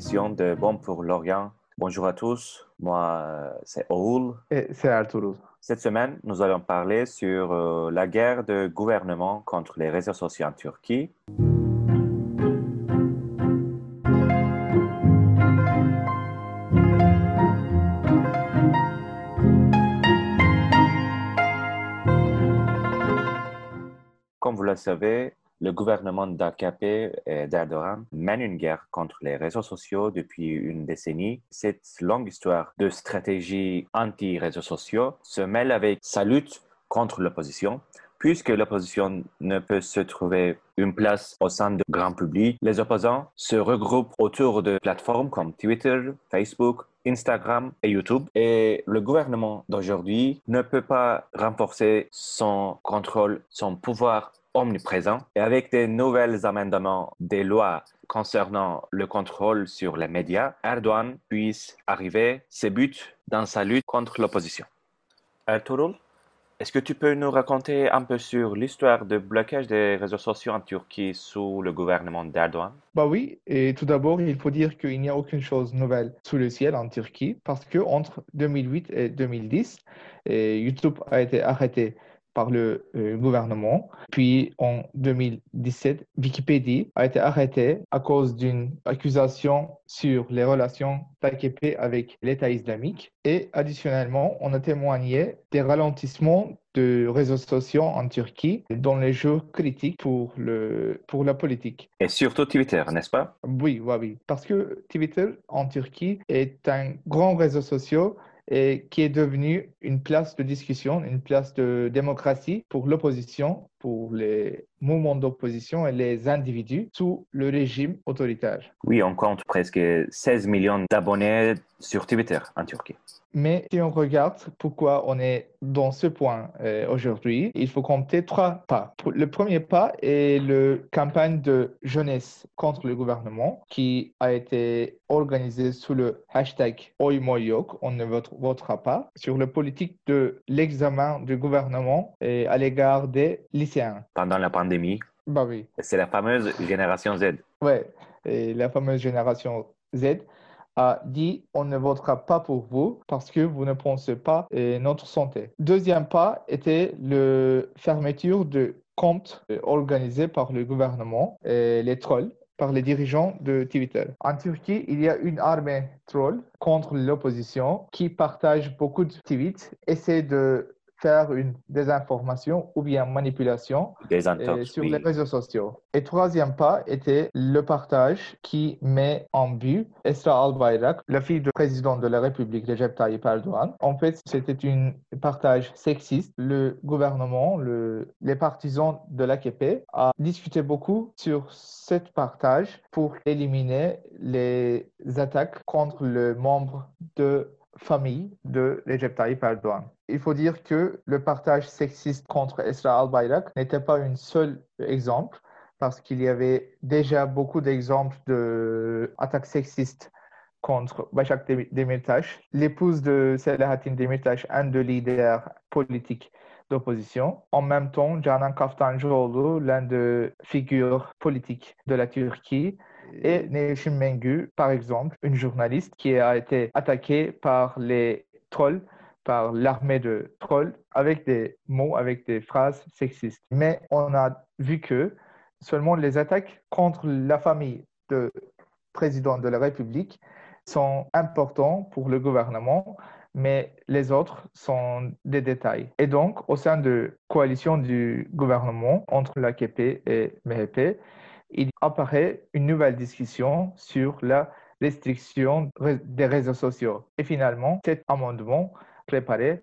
émission de Bon pour l'Orient. Bonjour à tous, moi c'est Oul. Et c'est Arturo. Cette semaine, nous allons parler sur euh, la guerre de gouvernement contre les réseaux sociaux en Turquie. Comme vous le savez, le gouvernement d'AKP et d'Erdogan mène une guerre contre les réseaux sociaux depuis une décennie. Cette longue histoire de stratégie anti-réseaux sociaux se mêle avec sa lutte contre l'opposition. Puisque l'opposition ne peut se trouver une place au sein du grand public, les opposants se regroupent autour de plateformes comme Twitter, Facebook, Instagram et YouTube. Et le gouvernement d'aujourd'hui ne peut pas renforcer son contrôle, son pouvoir omniprésent et avec des nouvelles amendements des lois concernant le contrôle sur les médias, Erdogan puisse arriver ses buts dans sa lutte contre l'opposition. Ertuğrul, est-ce que tu peux nous raconter un peu sur l'histoire de blocage des réseaux sociaux en Turquie sous le gouvernement d'Erdogan? Bah oui, et tout d'abord, il faut dire qu'il n'y a aucune chose nouvelle sous le ciel en Turquie parce que entre 2008 et 2010, YouTube a été arrêté par le euh, gouvernement. Puis en 2017, Wikipédia a été arrêté à cause d'une accusation sur les relations d'AKP avec l'État islamique. Et additionnellement, on a témoigné des ralentissements de réseaux sociaux en Turquie dans les jeux critiques pour, le, pour la politique. Et surtout Twitter, n'est-ce pas? Oui, oui, oui. Parce que Twitter en Turquie est un grand réseau social et qui est devenu une place de discussion, une place de démocratie pour l'opposition, pour les mouvements d'opposition et les individus sous le régime autoritaire. Oui, on compte presque 16 millions d'abonnés sur Twitter en Turquie. Mais si on regarde pourquoi on est dans ce point euh, aujourd'hui, il faut compter trois pas. Le premier pas est la campagne de jeunesse contre le gouvernement qui a été organisée sous le hashtag Oymoyok, on ne votera pas, sur la politique de l'examen du gouvernement et à l'égard des Pendant la pandémie, bah oui. c'est la fameuse génération Z. Oui, la fameuse génération Z a dit on ne votera pas pour vous parce que vous ne pensez pas à notre santé. Deuxième pas était la fermeture de comptes organisés par le gouvernement et les trolls par les dirigeants de Twitter. En Turquie, il y a une armée troll contre l'opposition qui partage beaucoup de tweets, essaie de faire une désinformation ou bien manipulation euh, sur les réseaux sociaux. Et troisième pas était le partage qui met en but Esra Albayrak, la fille du président de la République, Recep Tayyip Erdogan. En fait, c'était un partage sexiste. Le gouvernement, le, les partisans de l'AKP a discuté beaucoup sur ce partage pour éliminer les attaques contre le membre de famille de Recep Tayyip Erdogan. Il faut dire que le partage sexiste contre Esra Al-Bayrak n'était pas un seul exemple, parce qu'il y avait déjà beaucoup d'exemples d'attaques sexistes contre Başak Demirtas, l'épouse de Selahattin Demirtas, un des leaders politiques d'opposition. En même temps, Canan Kaftancıoğlu, l'un des figures politiques de la Turquie, et Nevşin Mengü, par exemple, une journaliste qui a été attaquée par les trolls, par l'armée de trolls, avec des mots, avec des phrases sexistes. Mais on a vu que seulement les attaques contre la famille du président de la République sont importantes pour le gouvernement, mais les autres sont des détails. Et donc, au sein de coalition du gouvernement entre l'AKP et MHP, il apparaît une nouvelle discussion sur la restriction des réseaux sociaux. Et finalement, cet amendement préparé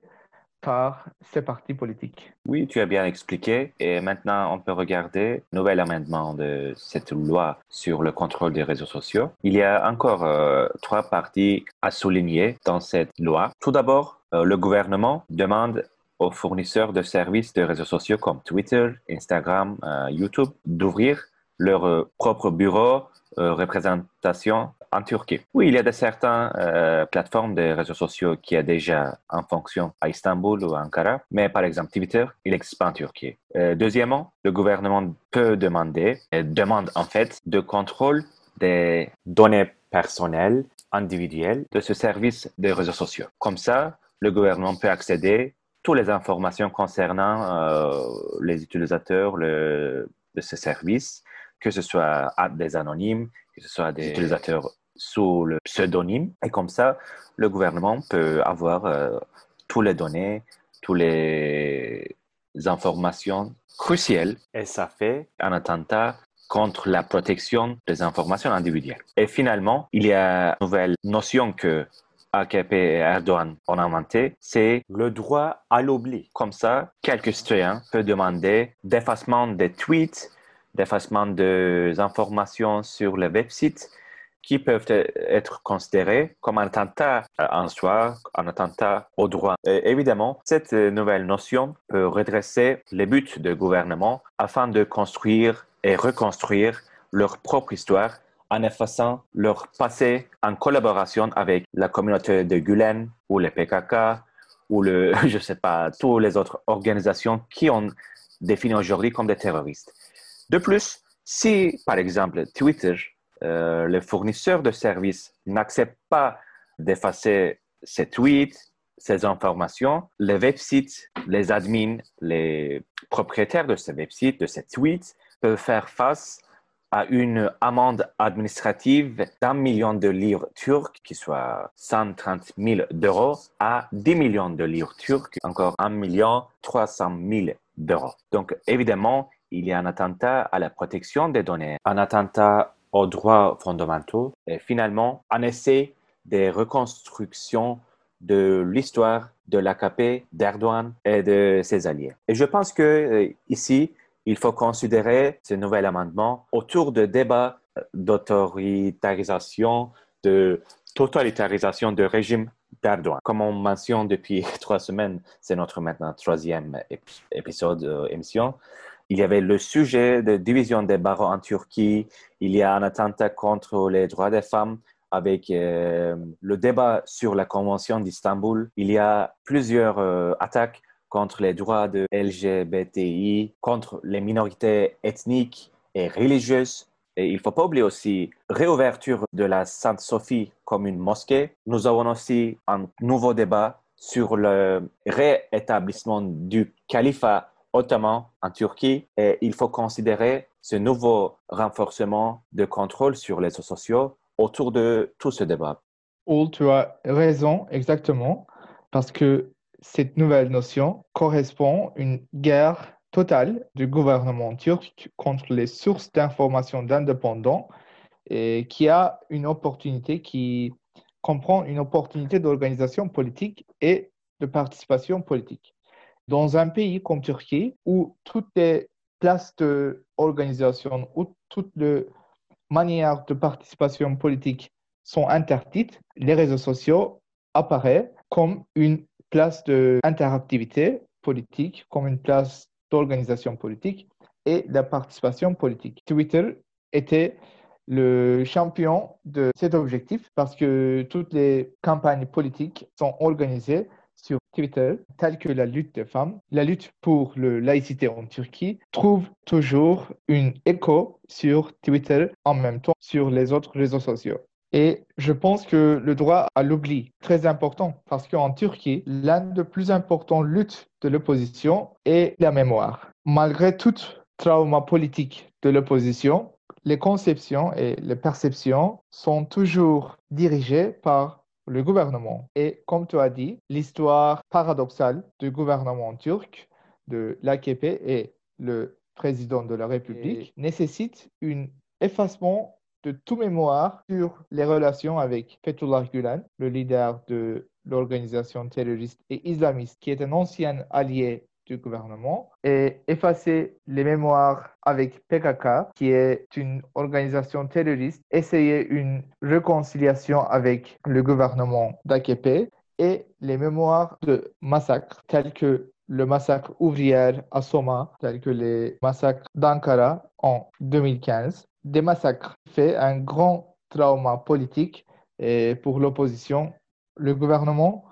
par ces partis politiques. Oui, tu as bien expliqué. Et maintenant, on peut regarder le nouvel amendement de cette loi sur le contrôle des réseaux sociaux. Il y a encore euh, trois parties à souligner dans cette loi. Tout d'abord, euh, le gouvernement demande aux fournisseurs de services de réseaux sociaux comme Twitter, Instagram, euh, YouTube d'ouvrir leur euh, propre bureau euh, représentation en Turquie. Oui, il y a de certaines euh, plateformes de réseaux sociaux qui a déjà en fonction à Istanbul ou à Ankara, mais par exemple Twitter, il n'existe pas en Turquie. deuxièmement, le gouvernement peut demander, et demande en fait, de contrôle des données personnelles, individuelles de ce service des réseaux sociaux. Comme ça, le gouvernement peut accéder à toutes les informations concernant les utilisateurs de ce service, que ce soit des anonymes, que ce soit des utilisateurs sous le pseudonyme. Et comme ça, le gouvernement peut avoir euh, toutes les données, toutes les informations cruciales. Et ça fait un attentat contre la protection des informations individuelles. Et finalement, il y a une nouvelle notion que AKP et Erdogan ont inventé, c'est le droit à l'oubli. Comme ça, quelques citoyens peuvent demander d'effacement des tweets, d'effacement des informations sur le website qui peuvent être considérés comme un attentat en soi, un attentat au droit. évidemment, cette nouvelle notion peut redresser les buts du gouvernement afin de construire et reconstruire leur propre histoire en effaçant leur passé en collaboration avec la communauté de Gulen ou le PKK ou le, je sais pas, toutes les autres organisations qui ont défini aujourd'hui comme des terroristes. De plus, si, par exemple, Twitter euh, les fournisseurs de services n'acceptent pas d'effacer ces tweets, ces informations, les websites, les admins, les propriétaires de ces websites, de ces tweets, peuvent faire face à une amende administrative d'un million de livres turcs, qui soit 130 000 d'euros, à 10 millions de livres turcs, encore 1 million 300 000 d'euros. Donc, évidemment, il y a un attentat à la protection des données, un attentat aux droits fondamentaux et finalement un essai de reconstruction de l'histoire de l'AKP, d'Erdogan et de ses alliés. Et je pense que euh, ici, il faut considérer ce nouvel amendement autour de débats d'autoritarisation, de totalitarisation du régime Comme on mentionne depuis trois semaines, c'est notre maintenant troisième épisode euh, émission. Il y avait le sujet de division des barreaux en Turquie. Il y a un attentat contre les droits des femmes avec euh, le débat sur la Convention d'Istanbul. Il y a plusieurs euh, attaques contre les droits de LGBTI, contre les minorités ethniques et religieuses. Et il ne faut pas oublier aussi réouverture de la Sainte-Sophie comme une mosquée. Nous avons aussi un nouveau débat sur le réétablissement du califat ottoman en Turquie et il faut considérer ce nouveau renforcement de contrôle sur les réseaux sociaux autour de tout ce débat. Oul, tu as raison, exactement, parce que cette nouvelle notion correspond à une guerre du gouvernement turc contre les sources d'information d'indépendants et qui a une opportunité qui comprend une opportunité d'organisation politique et de participation politique. Dans un pays comme Turquie, où toutes les places d'organisation, où toutes les manières de participation politique sont interdites, les réseaux sociaux apparaissent comme une place d'interactivité politique, comme une place d'organisation politique et de participation politique. Twitter était le champion de cet objectif parce que toutes les campagnes politiques sont organisées sur Twitter, telles que la lutte des femmes, la lutte pour la laïcité en Turquie, trouve toujours une écho sur Twitter en même temps sur les autres réseaux sociaux. Et je pense que le droit à l'oubli très important parce qu'en Turquie, l'un des plus importantes luttes de l'opposition est la mémoire. Malgré tout trauma politique de l'opposition, les conceptions et les perceptions sont toujours dirigées par le gouvernement. Et comme tu as dit, l'histoire paradoxale du gouvernement turc, de l'AKP et le président de la République, nécessite un effacement de toute mémoire sur les relations avec Fethullah Gulen, le leader de l'organisation terroriste et islamiste, qui est un ancien allié du gouvernement et effacer les mémoires avec PKK, qui est une organisation terroriste, essayer une réconciliation avec le gouvernement d'AKP et les mémoires de massacres tels que le massacre ouvrière à Soma, tels que les massacres d'Ankara en 2015. Des massacres fait un grand trauma politique et pour l'opposition. Le gouvernement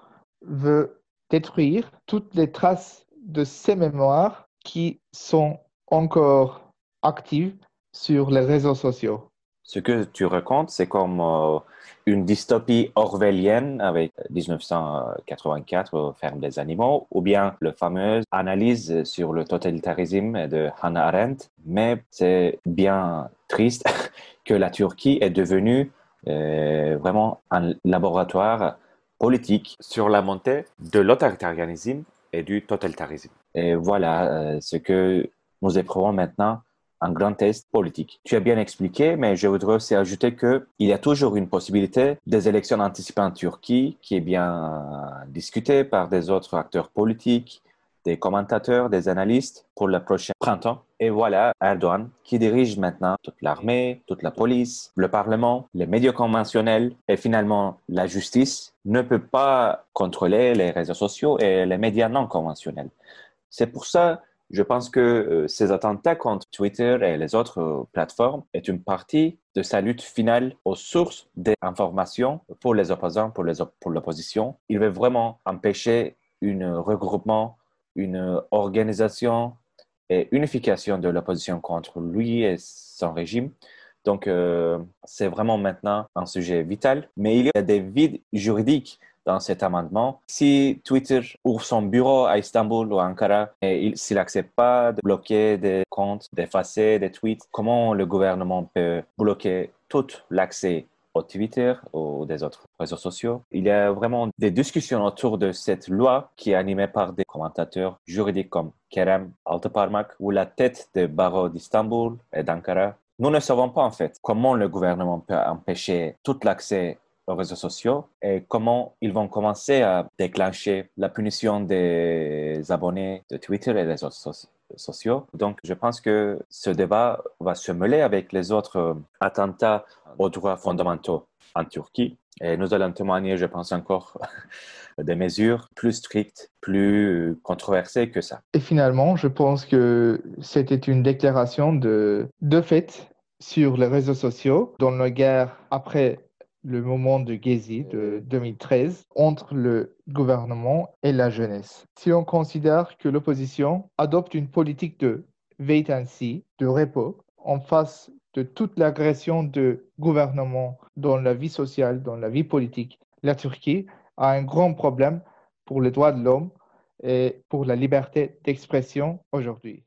veut détruire toutes les traces de ces mémoires qui sont encore actives sur les réseaux sociaux. Ce que tu racontes, c'est comme euh, une dystopie orwellienne avec 1984, Ferme des animaux, ou bien la fameuse analyse sur le totalitarisme de Hannah Arendt. Mais c'est bien triste que la Turquie est devenue euh, vraiment un laboratoire politique sur la montée de l'autoritarisme et du totalitarisme. Et voilà euh, ce que nous éprouvons maintenant un grand test politique. Tu as bien expliqué, mais je voudrais aussi ajouter qu'il y a toujours une possibilité des élections anticipées en Turquie qui est bien discutée par des autres acteurs politiques, des commentateurs, des analystes pour le prochain printemps. Et voilà Erdogan qui dirige maintenant toute l'armée, toute la police, le Parlement, les médias conventionnels et finalement la justice ne peut pas contrôler les réseaux sociaux et les médias non conventionnels. C'est pour ça je pense que euh, ces attentats contre Twitter et les autres euh, plateformes est une partie de sa lutte finale aux sources d'informations pour les opposants, pour, pour l'opposition. Il veut vraiment empêcher un regroupement, une organisation et unification de l'opposition contre lui et son régime. Donc, euh, c'est vraiment maintenant un sujet vital, mais il y a des vides juridiques dans cet amendement. Si Twitter ouvre son bureau à Istanbul ou à Ankara et s'il n'accepte pas de bloquer des comptes, d'effacer des tweets, comment le gouvernement peut bloquer tout l'accès au Twitter ou des autres réseaux sociaux? Il y a vraiment des discussions autour de cette loi qui est animée par des commentateurs juridiques comme Kerem Altıparmak ou la tête des barreaux d'Istanbul et d'Ankara. Nous ne savons pas en fait comment le gouvernement peut empêcher tout l'accès aux réseaux sociaux et comment ils vont commencer à déclencher la punition des abonnés de Twitter et des réseaux sociaux. Donc, je pense que ce débat va se mêler avec les autres attentats aux droits fondamentaux en Turquie. Et nous allons témoigner, je pense encore, des mesures plus strictes, plus controversées que ça. Et finalement, je pense que c'était une déclaration de, de fait sur les réseaux sociaux dans la guerre après le moment de Gezi de 2013 entre le gouvernement et la jeunesse. Si on considère que l'opposition adopte une politique de wait and see, de repos, en face de toute l'agression du gouvernement dans la vie sociale, dans la vie politique, la Turquie a un grand problème pour les droits de l'homme et pour la liberté d'expression aujourd'hui.